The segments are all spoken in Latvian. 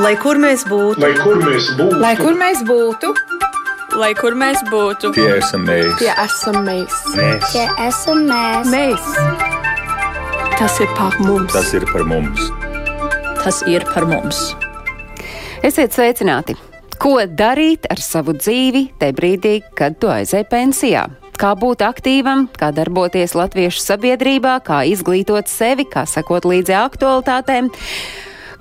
Lai kur mēs būtu, lai kur mēs būtu, lai kur mēs būtu, lai kur mēs būtu, tie esam mēs, tie esam mēs, mēs. tie esam mēs. mēs. tas ir par mums. Tas ir par mums. Tas ir par mums. Esiet sveicināti! Ko darīt ar savu dzīvi tajā brīdī, kad tu aizej pensijā? Kā būt aktīvam, kā darboties latviešu sabiedrībā, kā izglītot sevi, kā sekot līdzi aktualitātēm?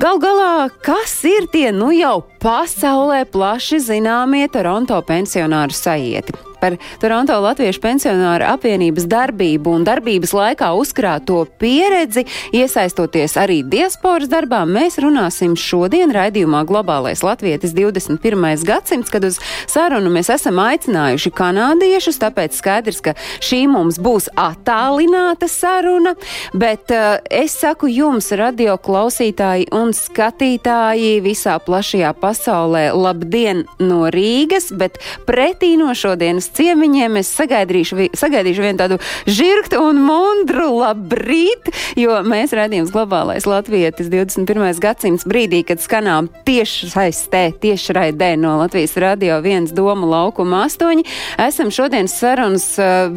Gal galā, kas ir tie nu jau pasaulē plaši zināmie Toronto pensionāru sajieti? Par Toronto Latviešu pensionāru apvienības darbību un darbības laikā uzkrāto pieredzi, iesaistoties arī diasporas darbā, mēs runāsim šodien raidījumā Globālais Latvietis 21. gadsimts, kad uz sarunu mēs esam aicinājuši kanādiešus, tāpēc skaidrs, ka šī mums būs attālināta saruna, bet uh, es saku jums, radio klausītāji un skatītāji visā plašajā pasaulē, labdien no Rīgas, bet pretī no šodienas ciemiņiem es sagaidīšu, sagaidīšu vienu tādu žirgtu un mundru labrīt, jo mēs redzījums globālais latvietis 21. gadsimts brīdī, kad skanām tieši saistē, tieši raidē no Latvijas radio viens doma laukuma astoņi, esam šodienas sarunas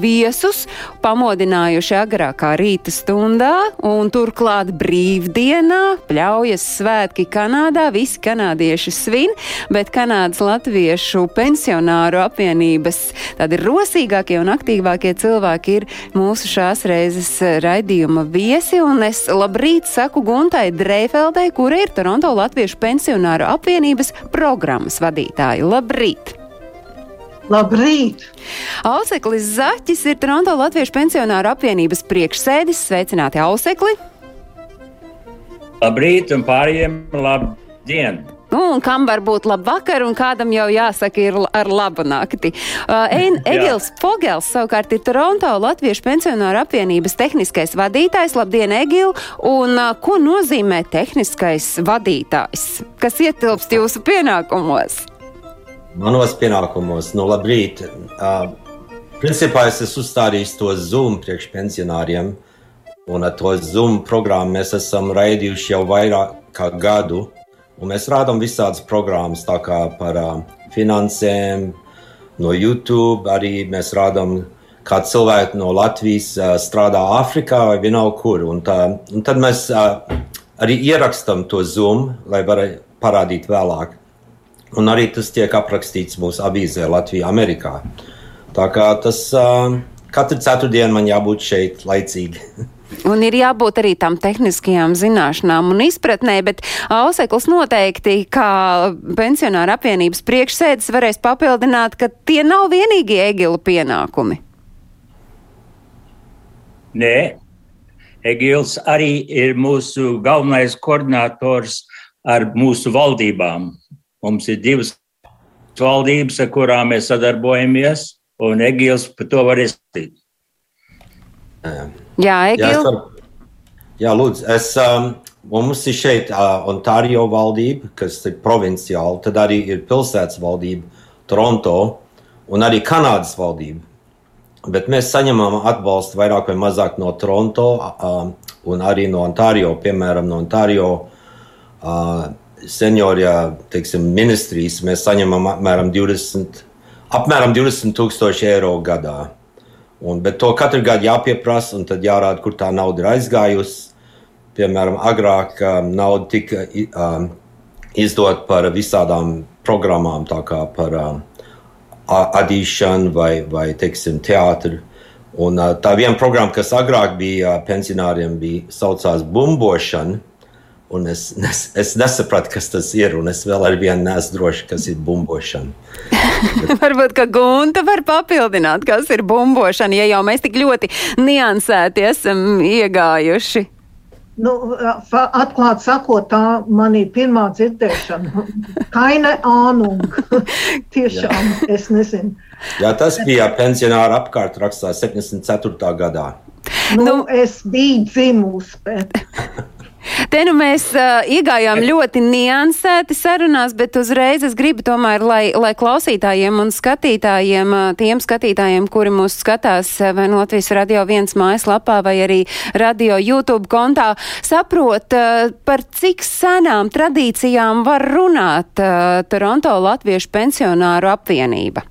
viesus pamodinājuši agrākā rīta stundā un turklāt brīvdienā, pļaujas svētki Kanādā, visi kanādieši svin, bet Kanādas latviešu pensionāru apvienības tādi rosīgākie un aktīvākie cilvēki ir mūsu šās reizes raidījuma viesi. Un es labrīt saku Guntai Dreifeldei, kura ir Toronto Latviešu pensionāru apvienības programmas vadītāja. Labrīt! Labrīt! Auseklis Zaķis ir Toronto Latviešu pensionāru apvienības priekšsēdis. Sveicināti, Ausekli! Labrīt un pārējiem labdien! Nu, un kam var būt labi vakar, un kādam jau jāsaka, ir ar labu nakti. Uh, Egils Fogels savukārt ir Toronto Latviešu pensionāru apvienības tehniskais vadītājs. Labdien, Egil! Un uh, ko nozīmē tehniskais vadītājs? Kas ietilpst jūsu pienākumos? Manos pienākumos, nu labrīt! Uh, principā es esmu uzstādījis to Zoom priekš pensionāriem, un ar to Zoom programmu mēs esam raidījuši jau vairāk kā gadu. Un mēs rādām visādas programmas, tā kā par uh, finansēm, no YouTube. Arī mēs rādām, kā cilvēki no Latvijas uh, strādā Āfrikā vai vienalga kur. Un, tā, un tad mēs uh, arī ierakstām to Zoom, lai varētu parādīt vēlāk. Un arī tas tiek aprakstīts mūsu avīzē Latvijā, Amerikā. Tā kā tas uh, katru ceturtdienu man jābūt šeit laicīgi. Un ir jābūt arī tam tehniskajām zināšanām un izpratnē, bet Auseklis noteikti, kā pensionāra apvienības priekšsēdis, varēs papildināt, ka tie nav vienīgie Egila pienākumi. Nē, Egils arī ir mūsu galvenais koordinators ar mūsu valdībām. Mums ir divas valdības, ar kurām mēs sadarbojamies, un Egils par to var izteikt. Jā, Egil. Jā, jā, lūdzu. Es, um, mums ir šeit uh, Ontārio valdība, kas ir provinciāla, tad arī ir pilsētas valdība, Toronto un arī Kanādas valdība. Bet mēs saņemam atbalstu vairāk vai mazāk no Toronto uh, un arī no Ontārio, piemēram, no Ontārio uh, senjorija teiksim, ministrijas. Mēs saņemam apmēram 20, apmēram 20 tūkstoši eiro gadā. Un, bet to katru gadu jāpieprasa, un tad jārāda, kur tā nauda ir aizgājusi. Piemēram, agrāk um, nauda tika um, izdot par visādām programmām, tā kā par um, adīšanu vai, vai teiksim, teātru. Un, uh, tā viena programma, kas agrāk bija uh, pensionāriem, bija saucās bumbošana. Un es, es, es nesapratu, kas tas ir, un es vēl ar vienu neesmu drošs, kas ir bumbošana. Bet... Varbūt, ka Gunta var papildināt, kas ir bumbošana, ja jau mēs tik ļoti niansēti esam iegājuši. Nu, atklāti sakot, tā man ir pirmā dzirdēšana. Kaina ānung. Tiešām, Jā. es nezinu. Jā, tas bija pensionāra apkārt rakstā 74. gadā. Nu, nu, es biju dzimusi, bet. Te nu mēs uh, iegājām ļoti niansēti sarunās, bet uzreiz es gribu tomēr, lai, lai klausītājiem un skatītājiem, uh, tiem skatītājiem, kuri mūs skatās vai Latvijas radio viens mājaslapā vai arī radio YouTube kontā, saprot, uh, par cik senām tradīcijām var runāt uh, Toronto Latviešu pensionāru apvienība.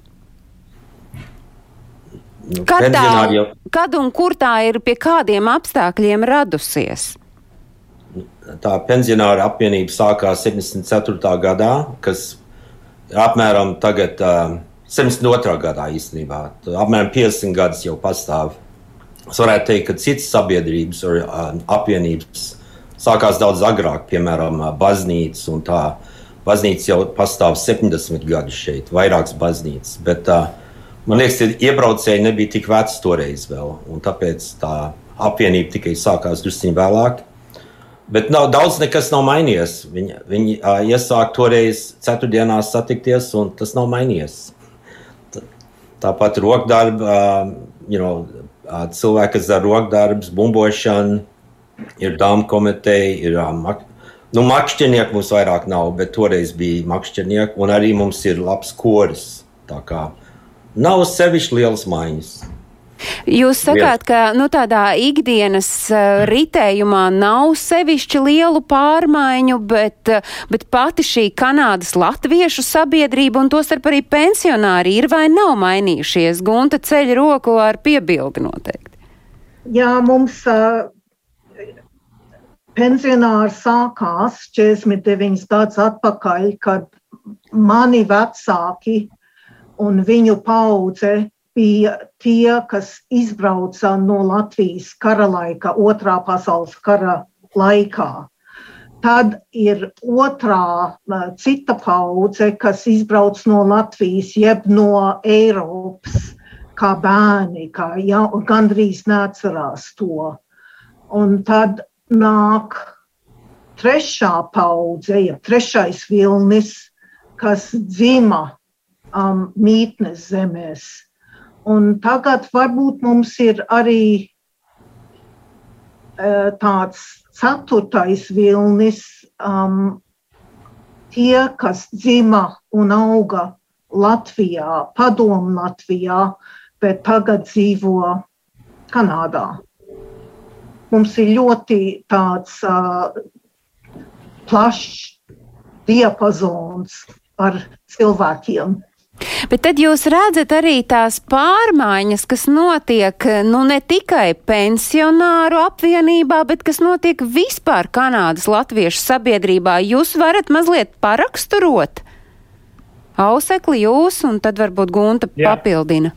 Nu, kad, tā, kad un kur tā ir, pie kādiem apstākļiem radusies? Tā pensionāra apvienība sākās 74. gadā, kas apmēram tagad, uh, 72. gadā īstenībā. Apmēram 50 gadus jau pastāv. Es varētu teikt, ka citas sabiedrības un uh, apvienības sākās daudz agrāk, piemēram, baznīcas un tā. Baznīca jau pastāv 70 gadus šeit, vairākas baznīcas. Bet, uh, man liekas, ka iebraucēji nebija tik veci toreiz vēl, un tāpēc tā apvienība tikai sākās drusciņā vēlāk. Bet nav, daudz nekas nav mainījies. Viņi, viņi uh, iesāka toreiz ceturtdienās satikties, un tas nav mainījies. Tāpat rokdarba, uh, you know, uh, cilvēki, kas dara rokdarbus, bumbošanu, ir dāmas komiteja, ir uh, mak nu, makšķernieki mums vairāk nav, bet toreiz bija makšķernieki, un arī mums ir labs koris. Tā kā nav sevišķi liels maiņas. Jūs sakāt, ka nu, tādā ikdienas uh, ritējumā nav sevišķi lielu pārmaiņu, bet, uh, bet pati šī Kanādas latviešu sabiedrība un tostarp arī pensionāri ir vai nav mainījušies? Gunta ceļ roku ar piebildi noteikti. Jā, mums uh, pensionāri sākās 49 gadus atpakaļ, kad mani vecāki un viņu paudze bija tie, kas izbrauca no Latvijas kara laika, otrā pasaules kara laikā. Tad ir otrā, cita paudze, kas izbrauc no Latvijas, jeb no Eiropas, kā bērni, kā ja, gandrīz neatcerās to. Un tad nāk trešā paudze, ja trešais vilnis, kas dzima um, mītnes zemēs Un tagad varbūt mums ir arī uh, tāds ceturtais vilnis, um, tie, kas dzima un auga Latvijā, padomu Latvijā, bet tagad dzīvo Kanādā. Mums ir ļoti tāds uh, plašs diapazons ar cilvēkiem. Bet tad jūs redzat arī tās pārmaiņas, kas notiek nu, ne tikai pensionāru apvienībā, bet kas notiek vispār Kanādas latviešu sabiedrībā. Jūs varat mazliet paraksturot ausekli jūs, un tad varbūt Gunta Jā. papildina.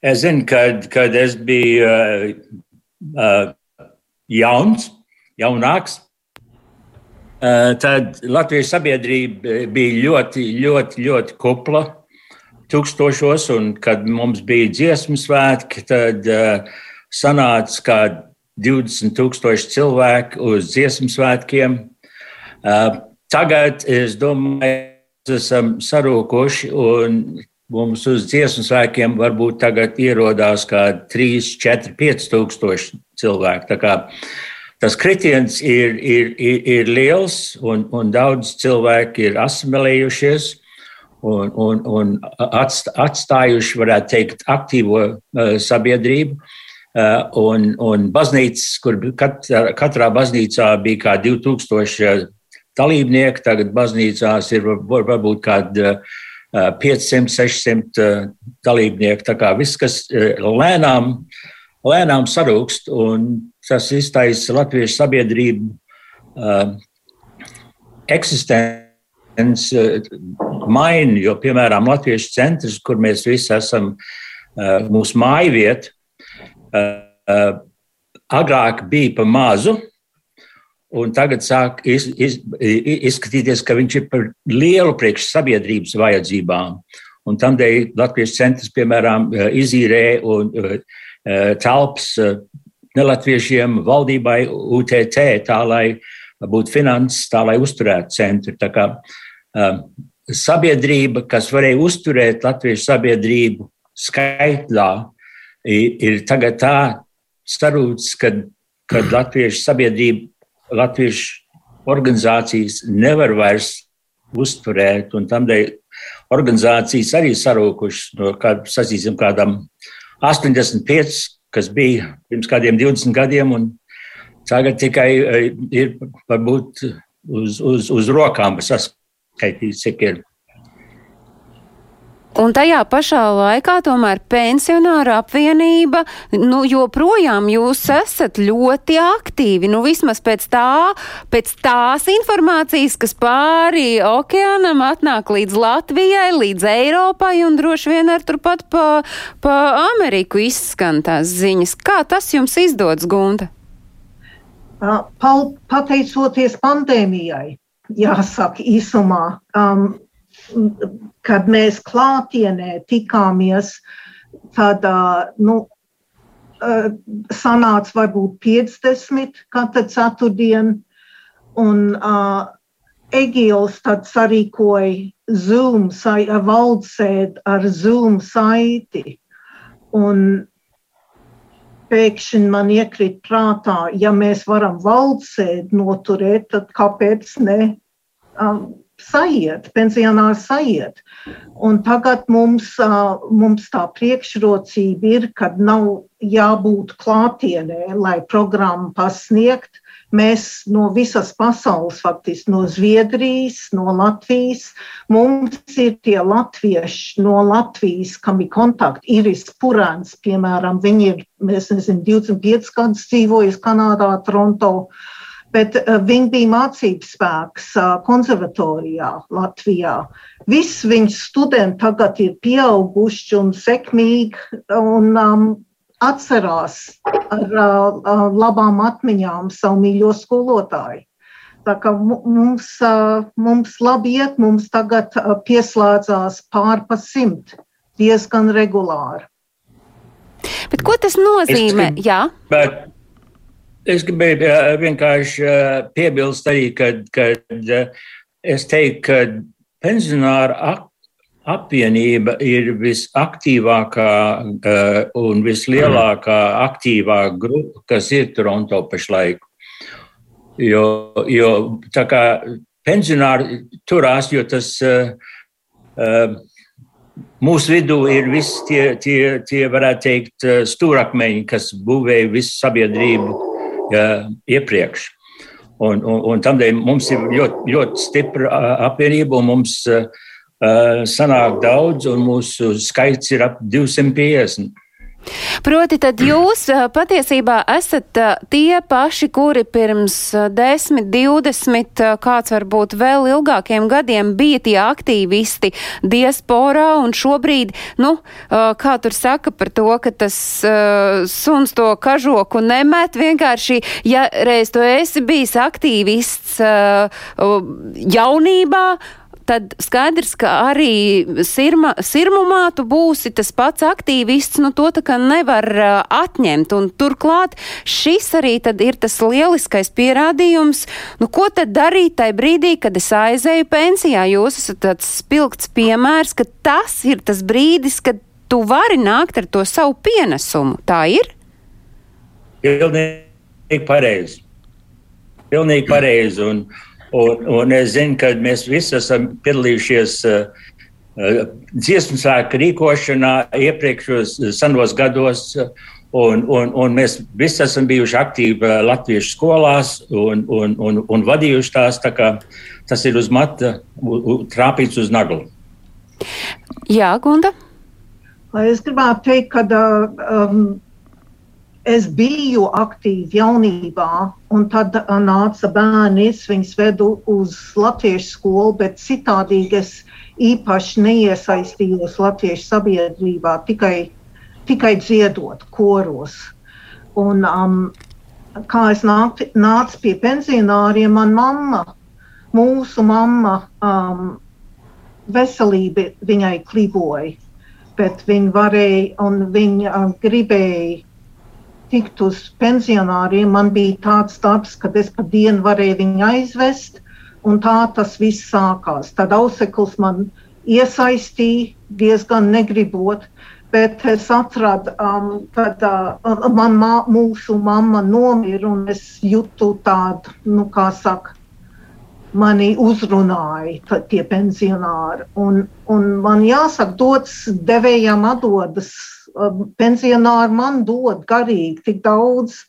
Es zinu, kad, kad es biju uh, uh, jauns, jaunāks, tad Latvijas sabiedrība bija ļoti, ļoti, ļoti kupla tūkstošos, un kad mums bija dziesmu svētki, tad uh, sanāca kā 20 tūkstoši cilvēku uz dziesmu svētkiem. Uh, tagad, es domāju, mēs esam sarūkuši, un mums uz dziesmu svētkiem varbūt tagad ierodās kā 3, 4, 5 tūkstoši cilvēku. Tas kritiens ir, ir, ir, ir liels, un, un daudz cilvēki ir asimilējušies un, un, un atstājuši, varētu teikt, aktīvo uh, sabiedrību. Uh, un, un baznīcas, kur katrā, katrā baznīcā bija kā 2000 dalībnieki, tagad baznīcās ir varbūt kādi uh, 500, 600 dalībnieki. Tā kā viss, kas lēnām, lēnām sarūkst, un tas iztaisa latviešu sabiedrību uh, eksistenci uh, maini, jo, piemēram, Latviešu centrs, kur mēs visi esam, uh, mūsu māju vieta, uh, uh, agrāk bija pa mazu, un tagad sāk iz, iz, izskatīties, ka viņš ir par lielu priekš sabiedrības vajadzībām. Un tādēļ Latvijas centrs, piemēram, uh, izīrē un telpas nelatviešiem valdībai UTT, tā lai būtu finanses, tā lai uzturētu centru. Tā kā um, sabiedrība, kas varēja uzturēt latviešu sabiedrību skaitlā, ir, tagad tā sarūts, ka, kad latviešu sabiedrība, latviešu organizācijas nevar vairs uzturēt, un tādēļ organizācijas arī sarūkušas no kāda, sasīsim, kādam 85, kas bija pirms kādiem 20 gadiem, un tagad tikai eh, ir varbūt uz, uz, uz rokām saskaitīts, cik ir Un tajā pašā laikā tomēr pensionāra apvienība, nu, joprojām jūs esat ļoti aktīvi, nu, vismaz pēc tā, pēc tās informācijas, kas pāri okeānam atnāk līdz Latvijai, līdz Eiropai un droši vien ar turpat pa, pa Ameriku izskan tās ziņas. Kā tas jums izdodas, Gunta? Pateicoties pandēmijai, jāsaka īsumā. Um, kad mēs klātienē tikāmies, tad nu, sanāca varbūt 50 katru ceturtdienu, un uh, Egils tad sarīkoja Zoom, valdsēd ar Zoom saiti. Un pēkšņi man iekrīt prātā, ja mēs varam valdsēd noturēt, tad kāpēc ne um, sajiet, pensionārs sajiet. Un tagad mums, mums tā priekšrocība ir, kad nav jābūt klātienē, lai programmu pasniegt. Mēs no visas pasaules, faktiski no Zviedrijas, no Latvijas, mums ir tie latvieši no Latvijas, kam ir kontakti. Iris Purāns, piemēram, viņi ir, es nezinu, 25 gadus dzīvojusi Kanādā, Toronto. Uh, bet uh, viņi bija mācību spēks uh, konservatorijā Latvijā. Visi viņu studenti tagad ir pieauguši un sekmīgi un um, atcerās ar uh, labām atmiņām savu mīļo skolotāju. Tā kā mums, uh, mums labi iet, mums tagad uh, pieslēdzās pār pa simt diezgan regulāri. Bet ko tas nozīmē? Es, Jā. Bet Es gribēju vienkārši piebilst arī, ka es teiktu, ka pensionāra apvienība ir visaktīvākā un vislielākā aktīvā grupa, kas ir Toronto pašlaik. Jo, jo tā kā pensionāri turās, jo tas mūsu vidū ir visi tie, tie, tie varētu teikt, stūrakmeņi, kas būvēja visu sabiedrību iepriekš. Un, un, un tādēļ mums ir ļoti, ļoti stipra apvienība, un mums uh, sanāk daudz, un mūsu skaits ir ap 250. Proti, tad jūs patiesībā esat tie paši, kuri pirms 10, 20, kāds varbūt vēl ilgākiem gadiem bija tie aktīvisti diasporā. Un šobrīd, nu, kā tur saka par to, ka tas suns to kažoku nemet, vienkārši, ja reiz tu esi bijis aktīvists jaunībā, tad skaidrs, ka arī sirma, sirmumā tu būsi tas pats aktīvists, nu to tā kā nevar uh, atņemt. Un turklāt šis arī tad ir tas lieliskais pierādījums, nu ko tad darīt tajā brīdī, kad es aizēju pensijā. Jūs esat tāds spilgts piemērs, ka tas ir tas brīdis, kad tu vari nākt ar to savu pienesumu. Tā ir? Pilnīgi pareizi. Pilnīgi pareizi. Un, Un, un es zinu, ka mēs visi esam piedalījušies uh, dziesmu svēku rīkošanā iepriekšējos senos gados. Un, un, un mēs visi esam bijuši aktīvi latviešu skolās un, un, un, un vadījuši tās. Tā tas ir uz mata, trāpīts uz nagla. Jā, Gunda. Es gribētu teikt, ka um, es biju aktīva jaunībā, un tad nāca bērni, es viņus vedu uz latviešu skolu, bet citādīgi es īpaši neiesaistījos latviešu sabiedrībā, tikai, tikai dziedot koros. Un, um, kā es nāc, nācu pie pensionāriem, man mamma, mūsu mamma, um, veselība viņai kliboja, bet viņa varēja un viņa uh, gribēja tikt uz pensionāriem, man bija tāds darbs, kad es pa dienu varēju viņu aizvest, un tā tas viss sākās. Tad auseklis man iesaistīja diezgan negribot, Bet es atradu, um, kad uh, man mā, mūsu mamma nomira, un es jūtu tādu, nu, kā saka, mani uzrunāja tie pensionāri. Un, un man jāsaka, dots devējām atdodas. Pensionāri man dod garīgi tik daudz,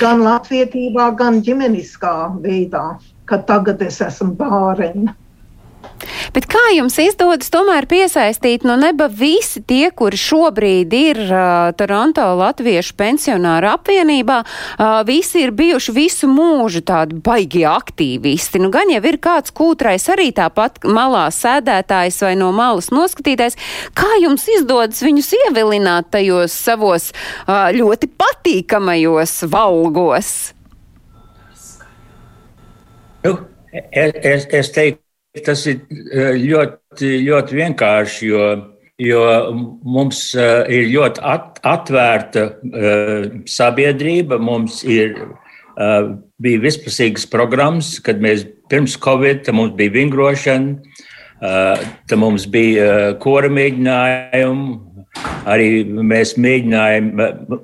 gan latvietībā, gan ģimeniskā veidā, ka tagad es esmu bārena. Bet kā jums izdodas tomēr piesaistīt no neba visi tie, kuri šobrīd ir uh, Toronto Latviešu pensionāru apvienībā, uh, visi ir bijuši visu mūžu tādi baigi aktīvisti. Nu, gan jau ir kāds kūtrais arī tāpat malā sēdētājs vai no malas noskatītājs. Kā jums izdodas viņus ievilināt tajos savos uh, ļoti patīkamajos valgos? Nu, es, es, es teiktu, Tas ir eh, ļoti, ļoti vienkārši, jo, jo mums eh, ir ļoti at, atvērta uh, sabiedrība. Mums ir, bija vispusīgas programmas, kad mēs pirms Covid mums bija vingrošana, tad mums bija kora mēģinājumi. Arī mēs mēģinājām,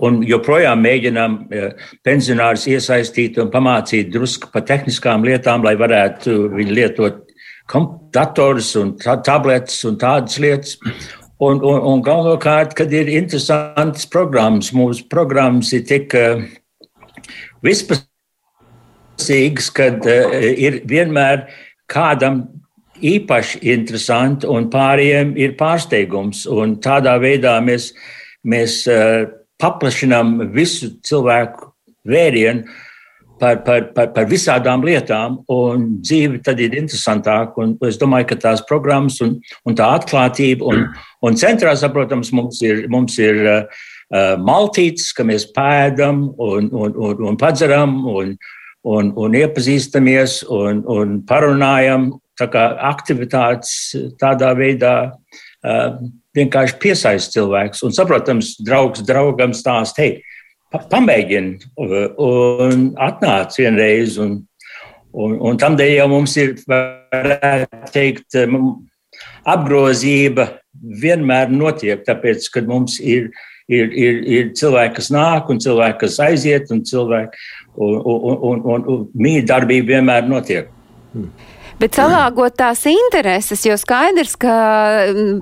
un joprojām mēģinām pensionārus iesaistīt un pamācīt drusku par tehniskām lietām, lai varētu viņi lietot dators un tabletes un tādas lietas. Un, un, un galvenokārt, kad ir interesantas programmas, mūsu programmas ir tik uh, vispasīgas, kad uh, ir vienmēr kādam īpaši interesanti un pārējiem ir pārsteigums. Un tādā veidā mēs, mēs uh, paplašinām visu cilvēku vērienu par, par, par, par visādām lietām, un dzīve tad ir interesantāka. Es domāju, ka tās programmas un, un tā atklātība un, un centrā, protams, mums ir, mums ir uh, maltītes, ka mēs pēdam un, un, un, un padzeram un, un, un iepazīstamies un, un parunājam. Tā kā aktivitātes tādā veidā uh, vienkārši piesaista cilvēks. Un, saprotams, draugs draugam stāst, hei, pamēģini un atnāc vienreiz. Un, un, un tamdēļ jau mums ir, varētu teikt, apgrozība vienmēr notiek, tāpēc, ka mums ir, ir, ir, ir cilvēki, kas nāk un cilvēki, kas aiziet, un cilvēki, un, un, un, un, un mīļa darbība vienmēr notiek. Hmm bet salāgot tās intereses, jo skaidrs, ka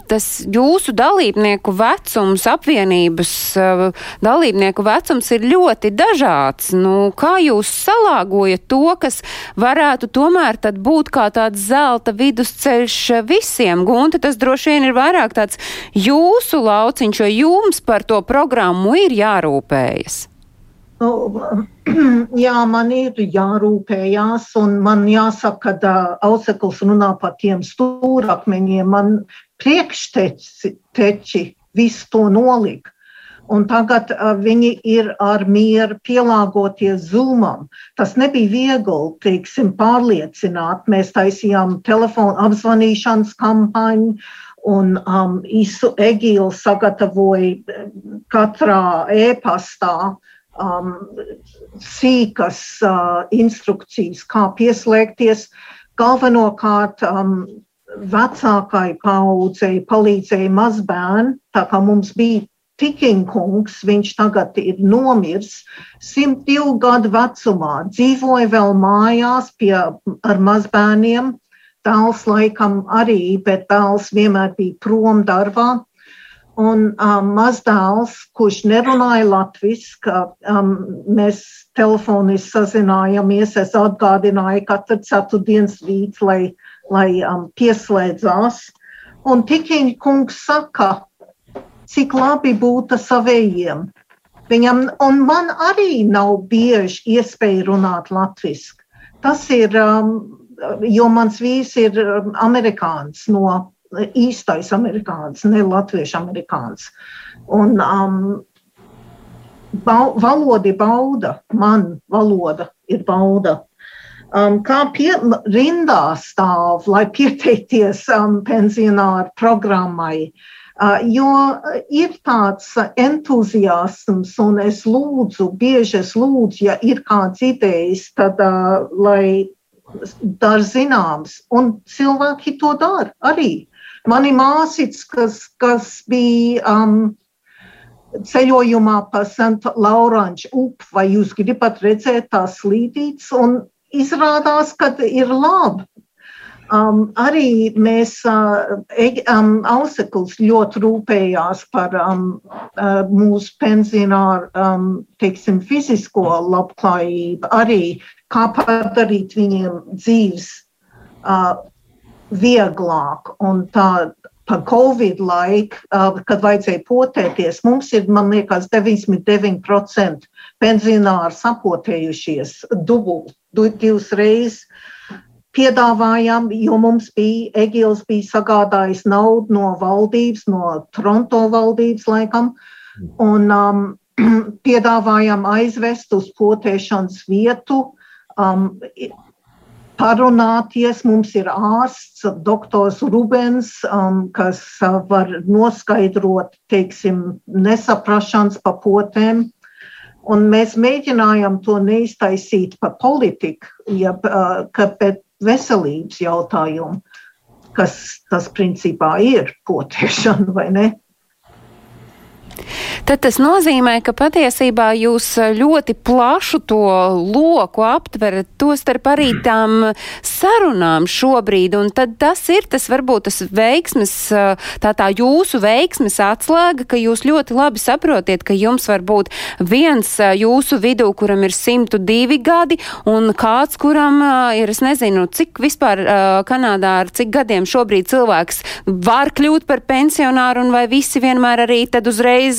tas jūsu dalībnieku vecums, apvienības uh, dalībnieku vecums ir ļoti dažāds. Nu, kā jūs salāgojat to, kas varētu tomēr tad būt kā tāds zelta vidusceļš visiem? Gunta, tas droši vien ir vairāk tāds jūsu lauciņš, jo jums par to programmu ir jārūpējas. Nu, jā, man ir jārūpējās, un man jāsaka, ka uh, Ausekls runā par tiem stūrakmeņiem. Man priekšteči visu to nolika. Un tagad uh, viņi ir ar mieru pielāgoties zumam. Tas nebija viegli, teiksim, pārliecināt. Mēs taisījām telefonu apzvanīšanas kampaņu, un um, Isu Egīlu sagatavoja katrā e-pastā um, sīkas uh, instrukcijas, kā pieslēgties. Galvenokārt um, vecākai paudzei palīdzēja mazbērni, tā kā mums bija Tikinkungs, viņš tagad ir nomirs, 102 gadu vecumā, dzīvoja vēl mājās pie, ar mazbērniem. Dēls laikam arī, bet dēls vienmēr bija prom darbā. Un um, mazdēls, kurš nerunāja latviešu, um, mēs telefoniski sazinājāmies. Es atgādināju katru ceturtdienas rītu, lai, lai um, pieslēdzās. Un Tikiņa kungs saka, cik labi būt savējiem. Viņam, un man arī nav bieži iespēja runāt latviešu. Tas ir, um, jo mans vīrs ir um, amerikānis no īstais amerikānis, ne latviešu amerikānis. Un um, bau, valodi bauda, man valoda ir bauda. Um, kā pie, rindā stāv, lai pieteikties um, pensionāru programmai. Uh, jo ir tāds entuziasms, un es lūdzu, bieži es lūdzu, ja ir kāds idejas, tad uh, lai dara zināms, un cilvēki to dara arī. Mani māsīts, kas, kas bija um, ceļojumā pa St. Lauranču upi, vai jūs gribat redzēt tās slīdītes, un izrādās, ka ir labi. Um, arī mēs, uh, um, Ausekls ļoti rūpējās par um, uh, mūsu pensionāru, um, teiksim, fizisko labklājību, arī kā padarīt viņiem dzīves uh, vieglāk. Un tā pa Covid laiku, uh, kad vajadzēja potēties, mums ir, man liekas, 99% pensionāri sapotējušies dubult, divas reizes piedāvājām, jo mums bija, Egils bija sagādājis naudu no valdības, no Toronto valdības laikam, un um, piedāvājām aizvest uz potēšanas vietu, um, parunāties. Mums ir ārsts, doktors Rubens, um, kas uh, var noskaidrot, teiksim, nesaprašanas pa potēm. Un mēs mēģinājām to neiztaisīt par politiku, ja, uh, pēc veselības jautājumu, kas tas principā ir potēšana vai ne. Tad tas nozīmē, ka patiesībā jūs ļoti plašu to loku aptverat, to starp arī tām sarunām šobrīd, un tad tas ir tas varbūt tas veiksmes, tā tā jūsu veiksmes atslēga, ka jūs ļoti labi saprotiet, ka jums var būt viens jūsu vidū, kuram ir 102 gadi, un kāds, kuram ir, es nezinu, cik vispār Kanādā ar cik gadiem šobrīd cilvēks var kļūt par pensionāru, un vai visi vienmēr arī tad uzreiz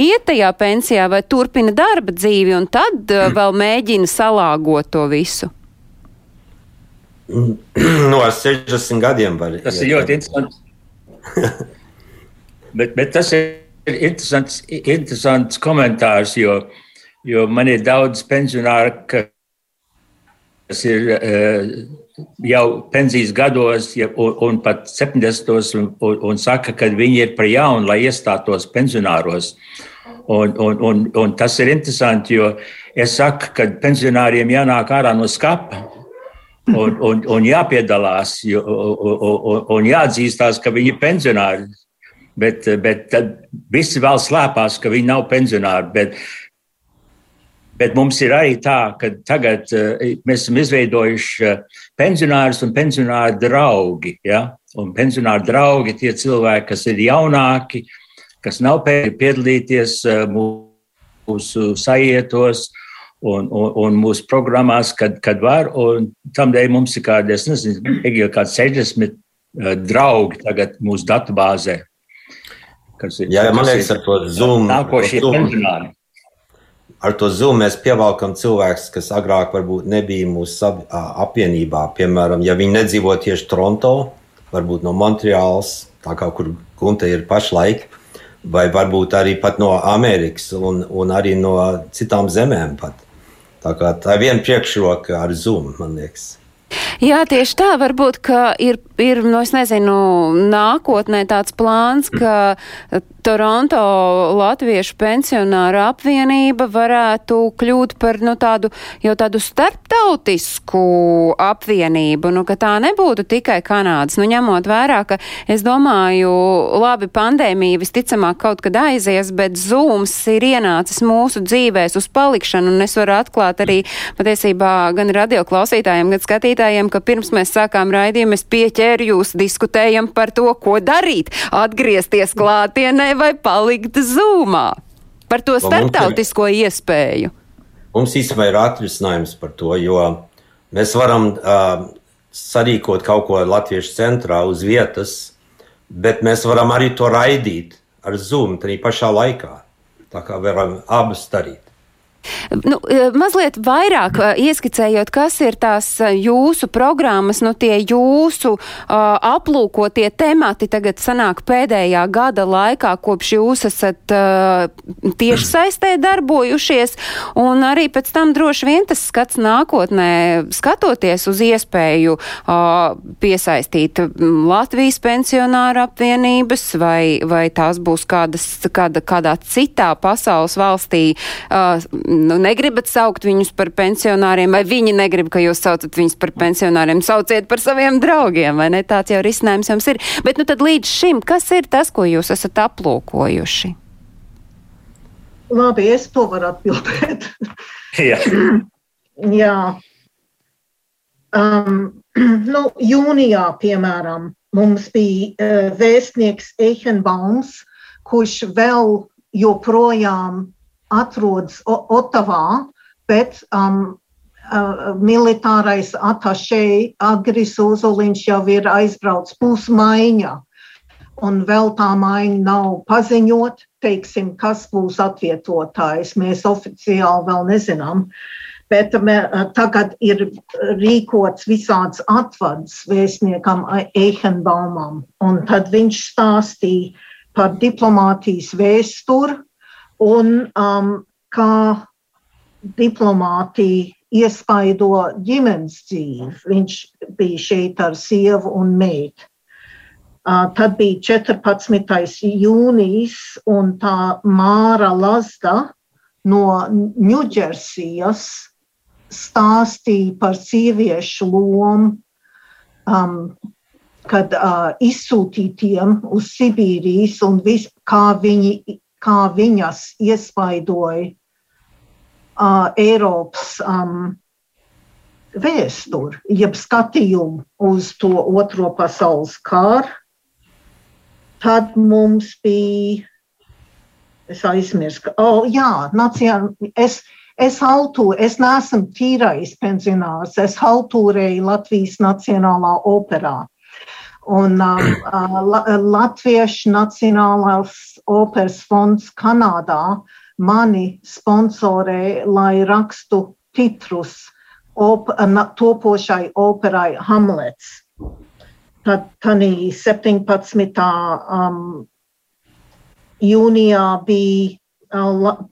iet tajā pensijā vai turpina darba dzīvi un tad uh, vēl mēģina salāgot to visu? No 60 gadiem var. Tas ir ļoti interesants. bet, bet tas ir interesants, interesants komentārs, jo, jo man ir daudz pensionāru, kas ir uh, jau pensijas gados un, un pat 70. Un, un, un saka, ka viņi ir par jaunu, lai iestātos pensionāros. Un, un, un, un tas ir interesanti, jo es saku, ka pensionāriem jānāk ārā no skapa. Un, un, un jāpiedalās, jo, un, un jāatzīstās, ka viņi ir pensionāri. Bet, bet visi vēl slēpās, ka viņi nav pensionāri. Bet, bet mums ir arī tā, ka tagad uh, mēs esam izveidojuši uh, pensionārus un pensionāru draugi. Ja? Un pensionāru draugi tie cilvēki, kas ir jaunāki, kas nav piedalīties eh, mūsu sajietos un, un, un mūsu programmās, kad, kad var. Tādēļ mums ir kādi, es nezinu, kādi 60 eh, draugi tagad mūsu datubāzē. Ir, Jā, man liekas, ar to Zoom. Nākošie pensionāri. Ar to Zoom mēs pievelkam cilvēkus, kas agrāk varbūt nebija mūsu apvienībā. Piemēram, ja viņi nedzīvo tieši Toronto, varbūt no Montreāls, tā kā kur Gunte ir pašlaik, vai varbūt arī no Amerikas un, un arī no citām zemēm. Pat. Tā, kā, tā ir viena priekšroka ar Zoom, man liekas. Jā, tieši tā. Varbūt, ka ir, ir no, nu, es nezinu, nākotnē tāds plāns, ka Toronto Latviešu pensionāru apvienība varētu kļūt par nu, tādu, jau tādu starptautisku apvienību, nu, ka tā nebūtu tikai Kanādas. Nu, ņemot vērā, ka es domāju, labi, pandēmija visticamāk kaut kad aizies, bet Zooms ir ienācis mūsu dzīvēs uz palikšanu, un es varu atklāt arī patiesībā gan radio klausītājiem, gan skatītājiem, ka pirms mēs sākām raidījumu, es pieķēru jūs diskutējam par to, ko darīt. Atgriezties klātienē vai palikt zūmā par to starptautisko ir, iespēju? Mums īstenībā ir atrisinājums par to, jo mēs varam uh, sarīkot kaut ko Latviešu centrā uz vietas, bet mēs varam arī to raidīt ar Zoom tajā pašā laikā. Tā kā varam abas darīt. Nu, e, mazliet vairāk e, ieskicējot, kas ir tās e, jūsu programmas, nu tie jūsu uh, aplūkotie temati tagad sanāk pēdējā gada laikā, kopš jūs esat uh, tieši saistē darbojušies, un arī pēc tam droši vien tas skats nākotnē, skatoties uz iespēju uh, piesaistīt Latvijas pensionāru apvienības, vai, vai tās būs kādas, kāda, kādā citā pasaules valstī uh, nu, negribat saukt viņus par pensionāriem, vai viņi negrib, ka jūs saucat viņus par pensionāriem, sauciet par saviem draugiem, vai ne? Tāds jau risinājums jums ir. Bet nu tad līdz šim, kas ir tas, ko jūs esat aplūkojuši? Labi, es to varu atbildēt. Jā. Jā. Um, nu, jūnijā, piemēram, mums bija uh, vēstnieks Eihenbaums, kurš vēl joprojām atrodas Otavā, bet um, uh, militārais atašē Agris Uzoliņš jau ir aizbraucis pusmaiņā. Un vēl tā maiņa nav paziņot, teiksim, kas būs atvietotājs. Mēs oficiāli vēl nezinām. Bet mē, tagad ir rīkots visāds atvads vēstniekam Eihenbaumam. Un tad viņš stāstīja par diplomātijas vēsturi un um, kā diplomātija iespaido ģimenes dzīvi. Viņš bija šeit ar sievu un meitu. Uh, tad bija 14. jūnijas, un tā Māra Lazda no Ņūdžersijas stāstīja par sieviešu lomu, um, kad uh, izsūtītiem uz Sibīrijas un vis, kā, viņi, kā viņas iespaidoja uh, Eiropas um, vēsturi, jeb skatījumu uz to otro pasaules kāru Tad mums bija, es aizmirsu, ka, oh, jā, nacionāla, es, es haltūru, es neesmu tīrais pensionārs, es haltūrēju Latvijas Nacionālā operā. Un uh, Latviešu Nacionālās operas fonds Kanādā mani sponsorē, lai rakstu titrus op, topošai operai Hamlets. Tad tādā 17. Um, jūnijā bija uh,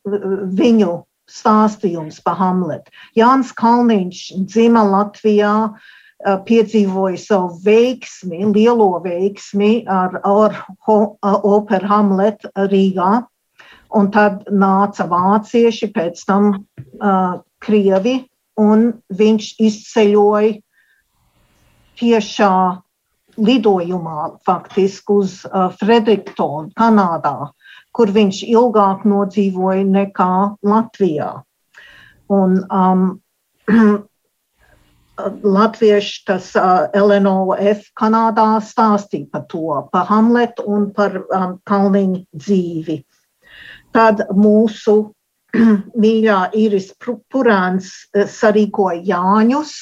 viņu stāstījums par Hamletu. Jānis Kalniņš dzima Latvijā, uh, piedzīvoja savu veiksmi, lielo veiksmi ar, ar, ar operu Hamletu Rīgā. Un tad nāca vācieši, pēc tam uh, krievi, un viņš izceļoja tiešā lidojumā faktiski uz uh, Frederictonu, Kanādā, kur viņš ilgāk nodzīvoja nekā Latvijā. Un, um, Latvieši tas uh, Eleonora F. Kanādā stāstīja par to, par Hamletu un par um, Kalniņu dzīvi. Tad mūsu mīļā Iris Purāns sarīkoja Jāņus,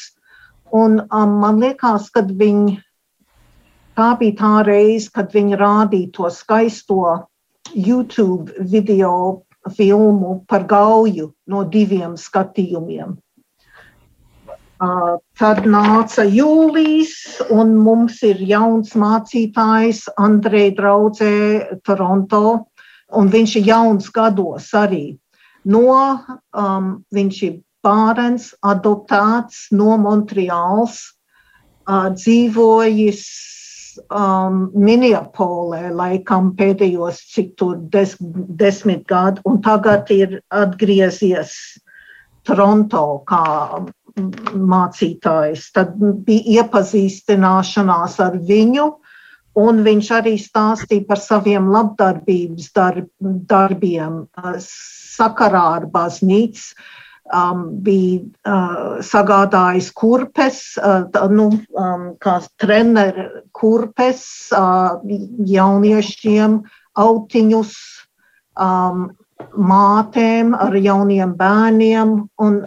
un um, man liekas, kad viņi Tā bija tā reize, kad viņi rādīja to skaisto YouTube video filmu par gauju no diviem skatījumiem. Tad nāca jūlijas, un mums ir jauns mācītājs Andrei Draudzē Toronto, viņš ir jauns gados arī. No, um, viņš ir bērns, adoptēts no Montreāls, uh, dzīvojis um, Minneapolē, laikam pēdējos cik tur des, desmit gadu, un tagad ir atgriezies Toronto kā mācītājs. Tad bija iepazīstināšanās ar viņu, un viņš arī stāstīja par saviem labdarbības darb, darbiem sakarā ar baznīcu um, bija uh, sagādājis kurpes, uh, nu, um, kā treneru kurpes uh, jauniešiem, autiņus, um, mātēm ar jauniem bērniem. Un,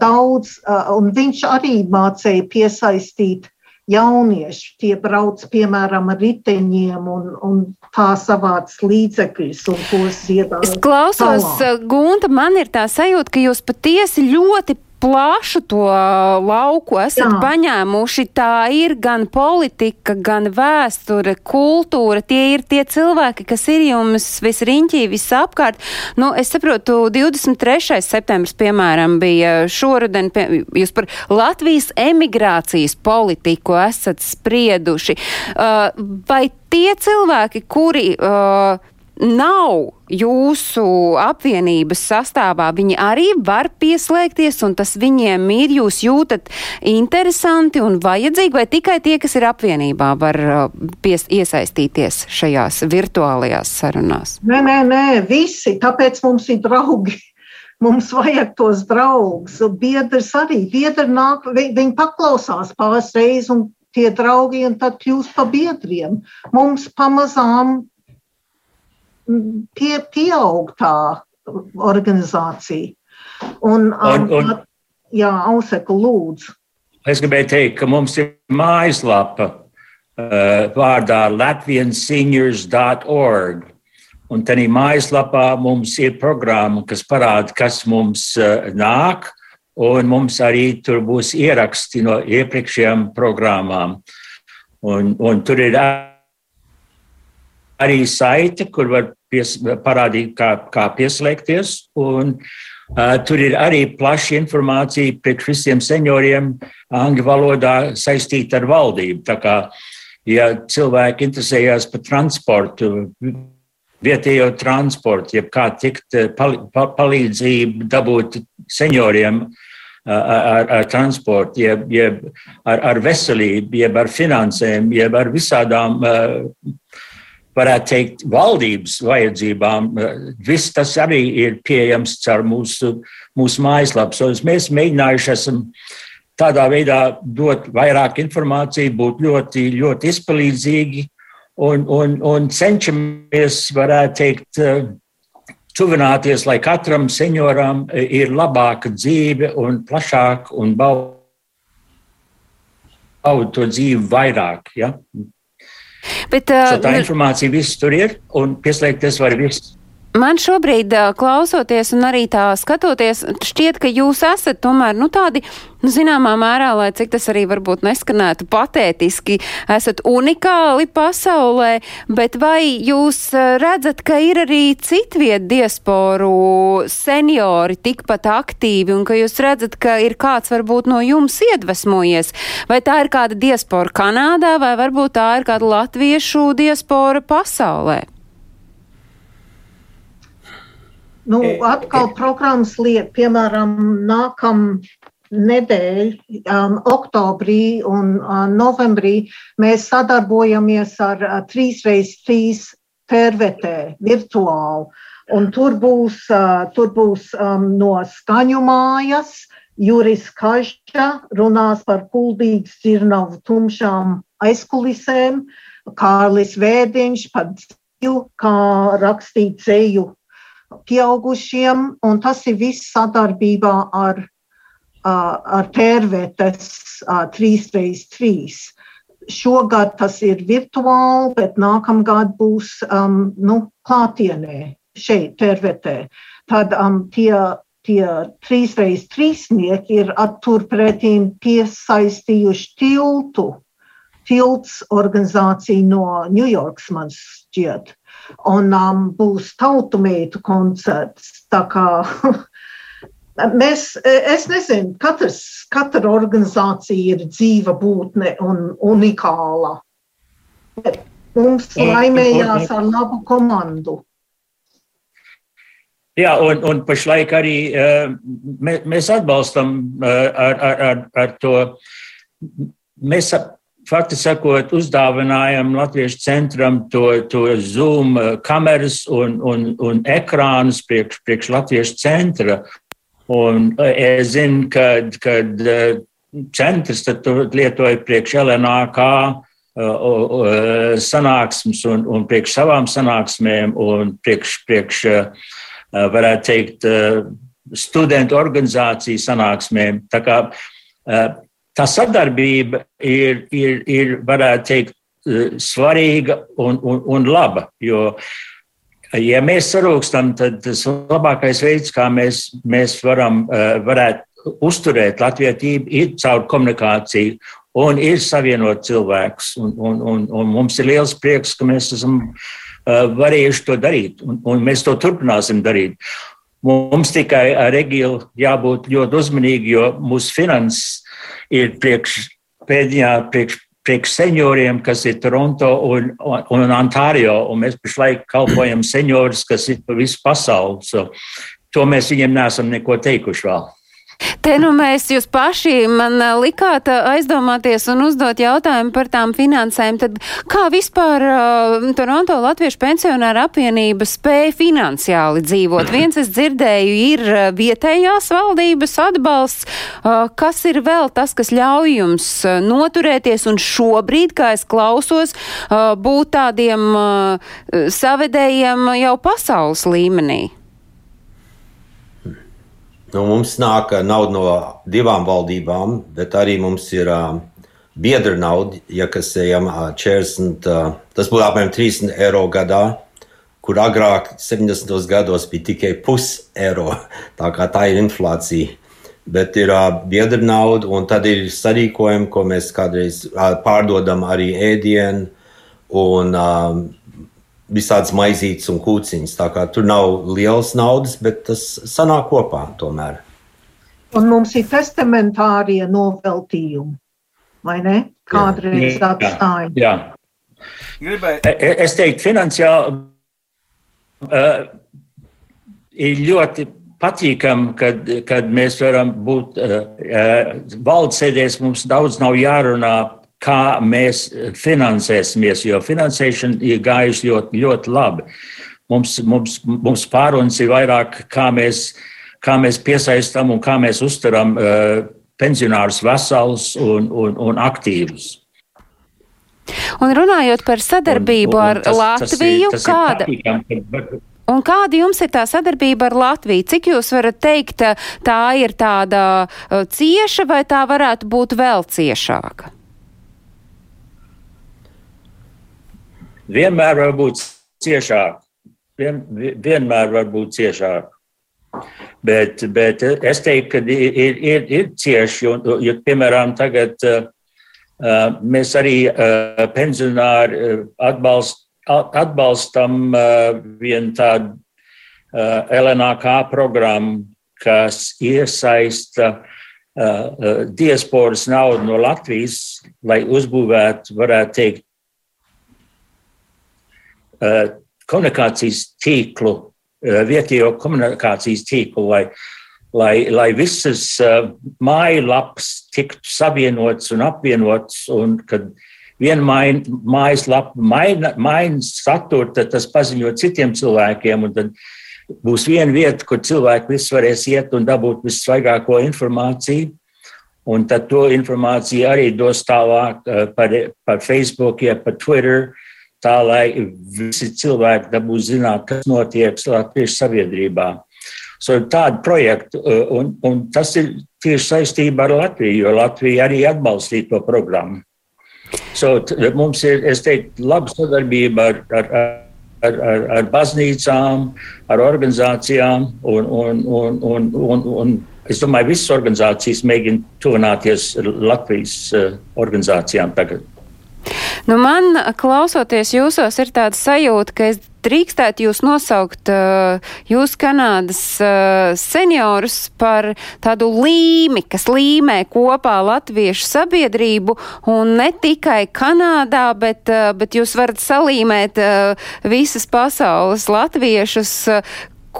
daudz, un viņš arī mācīja piesaistīt jaunieši tie brauc piemēram ar riteņiem un, un tā savāc līdzekļus un tos ziedāt. Es klausos, tālāk. Gunta, man ir tā sajūta, ka jūs patiesi ļoti plašu to lauku esat Jā. paņēmuši. Tā ir gan politika, gan vēsture, kultūra. Tie ir tie cilvēki, kas ir jums visriņķī, visapkārt. Nu, es saprotu, 23. septembris, piemēram, bija šoruden, pie, jūs par Latvijas emigrācijas politiku esat sprieduši. Uh, vai tie cilvēki, kuri uh, nav jūsu apvienības sastāvā, viņi arī var pieslēgties, un tas viņiem ir, jūs jūtat interesanti un vajadzīgi, vai tikai tie, kas ir apvienībā, var uh, pies, iesaistīties šajās virtuālajās sarunās? Nē, nē, nē, visi, tāpēc mums ir draugi. Mums vajag tos draugus. Biedrs arī. Biedri nāk, viņi, paklausās pāris reizes, un tie draugi un tad kļūst par biedriem. Mums pamazām pie, pieaug tā organizācija. Un, un, un, jā, Auseku lūdzu. Es gribēju teikt, ka mums ir mājaslapa uh, vārdā latvianseniors.org. Un tādā mājaslapā mums ir programma, kas parāda, kas mums uh, nāk, un mums arī tur būs ieraksti no iepriekšējām programmām. Un, un tur ir arī saite, kur var pies, parādīt, kā, kā pieslēgties. Un, uh, tur ir arī plaša informācija priekš visiem senioriem angļu valodā saistīta ar valdību. Tā kā, ja cilvēki interesējās par transportu, vietējo transportu, jeb kā tikt pal, pal, palīdzību dabūt senioriem ar, ar transportu, jeb, jeb ar, ar veselību, jeb ar finansēm, jeb ar visādām uh, varētu teikt, valdības vajadzībām. Viss tas arī ir pieejams caur mūsu, mūsu mājaslapu. Mēs mēģinājuši esam tādā veidā dot vairāk informāciju, būt ļoti, ļoti izpalīdzīgi un, un, un cenšamies, varētu teikt, tuvināties, lai katram senioram ir labāka dzīve un plašāka un bauda to dzīvi vairāk. Ja? Bet, uh, so tā nu- informācija viss tur ir un pieslēgties var viss. Man šobrīd, klausoties un arī tā skatoties, šķiet, ka jūs esat tomēr nu, tādi, nu, zināmā mērā, lai cik tas arī varbūt neskanētu patētiski, esat unikāli pasaulē, bet vai jūs redzat, ka ir arī citviet diasporu seniori tikpat aktīvi un ka jūs redzat, ka ir kāds varbūt no jums iedvesmojies? Vai tā ir kāda diaspora Kanādā vai varbūt tā ir kāda latviešu diaspora pasaulē? Nu, atkal programmas liek, piemēram, nākam nedēļ, um, oktobrī un uh, novembrī mēs sadarbojamies ar uh, 3x3 tervetē virtuāli. Un tur būs, uh, tur būs um, no skaņu mājas, Juris Kažģa runās par kuldīgas dzirnavu tumšām aizkulisēm, Kārlis Vēdiņš par dzīvu, kā rakstīt ceļu pieaugušiem, un tas ir viss sadarbībā ar, ar Tērvetes 3x3. Šogad tas ir virtuāli, bet nākamgad būs um, nu, klātienē šeit, Tērvetē. Tad um, tie, tie 3x3 ir turpretīm piesaistījuši tiltu. Tilts organizācija no Ņujorkas man šķiet un um, būs tautumītu koncerts. Tā kā mēs, es nezinu, katrs, katra organizācija ir dzīva būtne un unikāla. Mums laimējās ar labu komandu. Jā, un, un pašlaik arī uh, mēs atbalstam uh, ar, ar, ar, ar to. Mēs fakti sakot, uzdāvinājām Latviešu centram to, to Zoom eh, kameras un, un, un ekrānus priekš, priekš Latviešu centra. Un eh, es zinu, ka kad eh, centrs lietoja priekš LNAK sanāksmes un, un priekš savām sanāksmēm un priekš, priekš varētu teikt, studentu organizāciju sanāksmēm. Tā kā tā sadarbība ir, ir, ir varētu teikt, eh, svarīga un, un, un laba. Jo, ja mēs sarūkstam, tad tas labākais veids, kā mēs, mēs varam, eh, varētu uzturēt latvietību, ir caur komunikāciju un ir savienot cilvēkus. Un, un, un, un mums ir liels prieks, ka mēs esam eh, varējuši to darīt, un, un mēs to turpināsim darīt. Mums tikai ar Regilu jābūt ļoti uzmanīgi, jo mūsu finanses ir priekš, pēdējā priekš priekš senioriem, kas ir Toronto un, un, un Ontario, un mēs pašlaik kalpojam seniorus, kas ir pa visu pasauli. So, to mēs viņiem neesam neko teikuši vēl. Te nu mēs jūs paši man likāt aizdomāties un uzdot jautājumu par tām finansēm. Tad kā vispār uh, Toronto Latviešu pensionāra apvienība spēja finansiāli dzīvot? Viens es dzirdēju ir vietējās valdības atbalsts. Uh, kas ir vēl tas, kas ļauj jums noturēties un šobrīd, kā es klausos, uh, būt tādiem uh, savedējiem jau pasaules līmenī? Nu, mums nāk nauda no divām valdībām, bet arī mums ir uh, biedra nauda, ja kas ejam uh, 40, uh, tas būtu apmēram 30 eiro gadā, kur agrāk 70. gados bija tikai pus eiro. Tā kā tā ir inflācija. Bet ir uh, biedra nauda, un tad ir sarīkojumi, ko mēs kādreiz uh, pārdodam arī ēdienu. Un, uh, visādas maizītes un kūciņas. Tā kā tur nav liels naudas, bet tas sanāk kopā tomēr. Un mums ir testamentārie noveltījumi, vai ne? Kādreiz atstāja. Jā. Gribēju. E, e, es teiktu, finansiāli uh, ir ļoti patīkami, kad, kad mēs varam būt uh, uh, valdes sēdēs. Mums daudz nav jārunā kā mēs finansēsimies, jo finansēšana ir gājusi ļoti, ļoti labi. Mums, mums, mums pārunas ir vairāk, kā mēs, kā mēs piesaistām un kā mēs uzturam uh, pensionārus veselus un, un, un aktīvus. Un runājot par sadarbību un, un ar tas, Latviju, tas ir, tas kāda? Ir patīkam, Un kāda jums ir tā sadarbība ar Latviju? Cik jūs varat teikt, tā ir tāda uh, cieša vai tā varētu būt vēl ciešāka? Vienmēr var būt ciešāk. Vien, vienmēr var būt ciešāk. Bet, bet es teiktu, ka ir, ir, ir cieši, jo, jo piemēram, tagad uh, mēs arī uh, pensionāri atbalst, atbalstam uh, vienu tādu uh, LNAK programmu, kas iesaista diasporas naudu no Latvijas, lai uzbūvētu, varētu teikt, komunikācijas tīklu, eh, vietējo komunikācijas tīklu, lai, lai, lai visas eh, mājaslapas tiktu savienotas un apvienotas, un kad viena mājaslapa maina, maina saturu, tad tas paziņo citiem cilvēkiem, un tad būs viena vieta, kur cilvēki visi varēs iet un dabūt vissvaigāko informāciju. Un tad to informāciju arī dos tālāk par, par Facebook, ja par Twitter, uh, tā lai visi cilvēki dabūtu zināt, kas notiek Latvijas sabiedrībā. So, tādu projektu, uh, un, un tas ir tieši saistībā ar Latviju, jo Latvija arī atbalstīja to programmu. So, mums ir, es teiktu, laba sadarbība ar, ar, ar, ar, ar baznīcām, ar organizācijām, un, un, un, un, un, un es domāju, visas organizācijas mēģina tuvināties Latvijas uh, organizācijām tagad. Nu, man, klausoties jūsos, ir tāda sajūta, ka es drīkstētu jūs nosaukt, uh, jūs Kanādas uh, seniorus par tādu līmi, kas līmē kopā latviešu sabiedrību un ne tikai Kanādā, bet, uh, bet jūs varat salīmēt visas pasaules latviešus,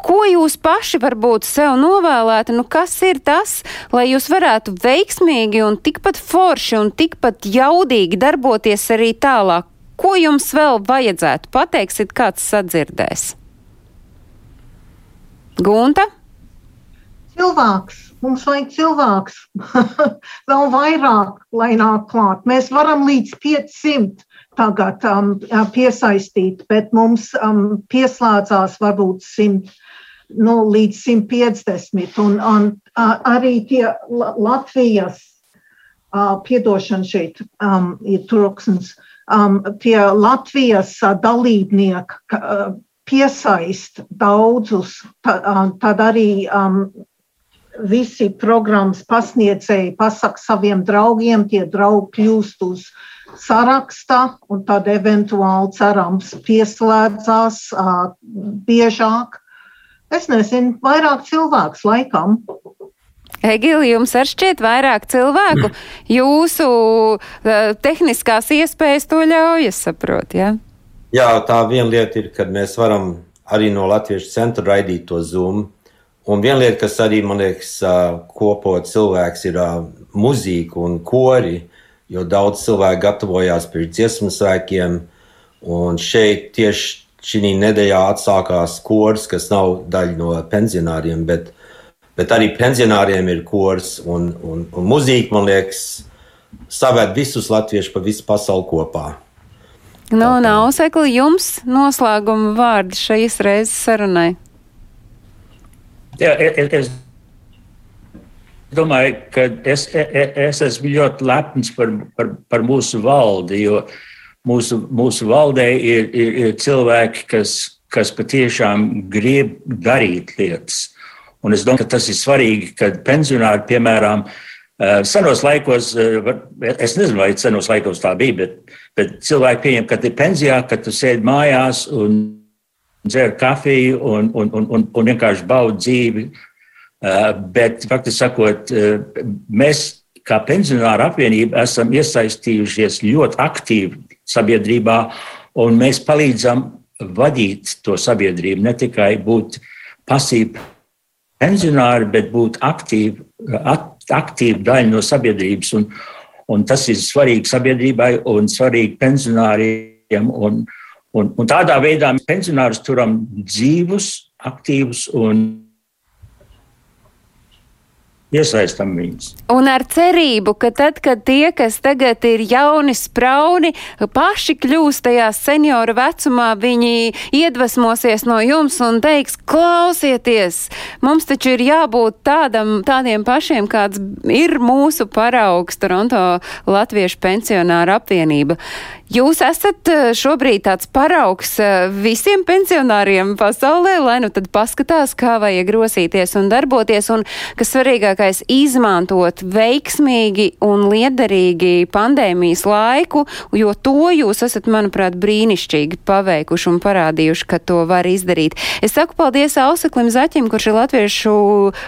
ko jūs paši varbūt sev novēlētu, nu kas ir tas, lai jūs varētu veiksmīgi un tikpat forši un tikpat jaudīgi darboties arī tālāk? Ko jums vēl vajadzētu? Pateiksit, kāds sadzirdēs. Gunta? Cilvēks. Mums vajag cilvēks. vēl vairāk, lai nāk klāt. Mēs varam līdz 500 tagad um, piesaistīt, bet mums um, pieslēdzās varbūt 100 nu, līdz 150. Un, un arī tie Latvijas, piedošana šeit um, ir troksnis, um, tie Latvijas dalībnieki piesaist daudzus, tad arī um, visi programmas pasniedzēji pasaka saviem draugiem, tie draugi kļūst uz saraksta, un tad eventuāli cerams pieslēdzās uh, biežāk. Es nezinu, vairāk cilvēks laikam. Egili, jums ar šķiet vairāk cilvēku, jūsu uh, tehniskās iespējas to ļauj, es saprotu, jā? Jā, tā viena lieta ir, kad mēs varam arī no Latviešu centra raidīt to Zoom. Un viena lieta, kas arī man liekas, kopo cilvēks, ir muzika un kori, jo daudz cilvēku gatavojās pirms dziesmu svēkiem. Un šeit tieši šī nedēļā atsākās kurs, kas nav daļa no pensionāriem, bet bet arī pensionāriem ir kurs un, un, un mūzika, man liekas, savērt visus latviešus pa visu pasauli kopā. Nu, nav sekli jums noslēguma vārdi šīs reizes sarunai. Jā, es domāju, ka es, es esmu ļoti lepns par, par, par mūsu valdi, jo mūsu, mūsu valdē ir, ir, ir cilvēki, kas, kas patiešām grib darīt lietas. Un es domāju, ka tas ir svarīgi, ka pensionāri, piemēram, eh, senos laikos, es nezinu, vai senos laikos tā bija, bet, bet cilvēki pieņem, ka tu pensijā, ka tu sēdi mājās un dzer kafiju un, un, un, un, un vienkārši baudi dzīvi. Eh, bet, faktiski sakot, mēs kā pensionāra apvienība esam iesaistījušies ļoti aktīvi sabiedrībā, un mēs palīdzam vadīt to sabiedrību, ne tikai būt pasīvi pensionāri, bet būt aktīvi, aktīvi daļa no sabiedrības. Un, un tas ir svarīgi sabiedrībai un svarīgi pensionāriem. Un, un, un tādā veidā mēs pensionārus turam dzīvus, aktīvus un iesaistam viņus. Un ar cerību, ka tad, kad tie, kas tagad ir jauni, sprauni, paši kļūs tajā senioru vecumā, viņi iedvesmosies no jums un teiks, klausieties, mums taču ir jābūt tādam, tādiem pašiem, kāds ir mūsu paraugs Toronto Latviešu pensionāru apvienība. Jūs esat eh, šobrīd tāds paraugs eh, visiem pensionāriem pasaulē, lai nu tad paskatās, kā vajag rosīties un darboties, un, kas svarīgākais, izmantot veiksmīgi un liederīgi pandēmijas laiku, jo to jūs esat, manuprāt, brīnišķīgi paveikuši un parādījuši, ka to var izdarīt. Es saku paldies Ausaklim Zaķim, kurš ir Latviešu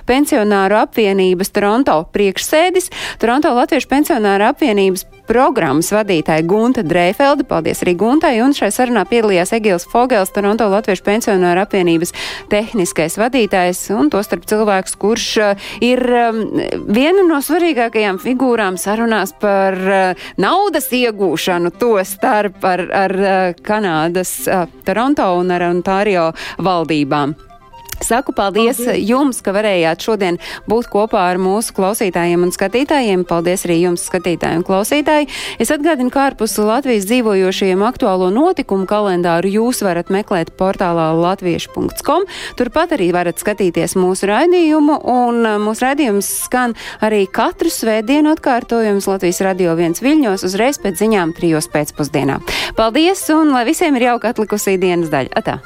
pensionāru apvienības Toronto priekšsēdis, Toronto Latviešu pensionāru apvienības programmas vadītāja Gunta Dreifelda. Paldies arī Guntai, un šai sarunā piedalījās Egils Fogels, Toronto Latviešu pensionāru apvienības tehniskais vadītājs, un to starp cilvēks, kurš uh, ir um, viena no svarīgākajām figūrām sarunās par uh, naudas iegūšanu, to starp ar, ar uh, Kanādas, Toronto un ar Ontārio valdībām. Saku paldies, paldies jums, ka varējāt šodien būt kopā ar mūsu klausītājiem un skatītājiem. Paldies arī jums, skatītāji un klausītāji. Es atgādinu, ka ārpus Latvijas dzīvojošajiem aktuālo notikumu kalendāru jūs varat meklēt portālā latviešu.com. Turpat arī varat skatīties mūsu raidījumu, un uh, mūsu raidījums skan arī katru svētdienu atkārtojums Latvijas radio viens viļņos uzreiz pēc ziņām trijos pēcpusdienā. Paldies, un lai visiem ir jauka atlikusī dienas daļa. Atā!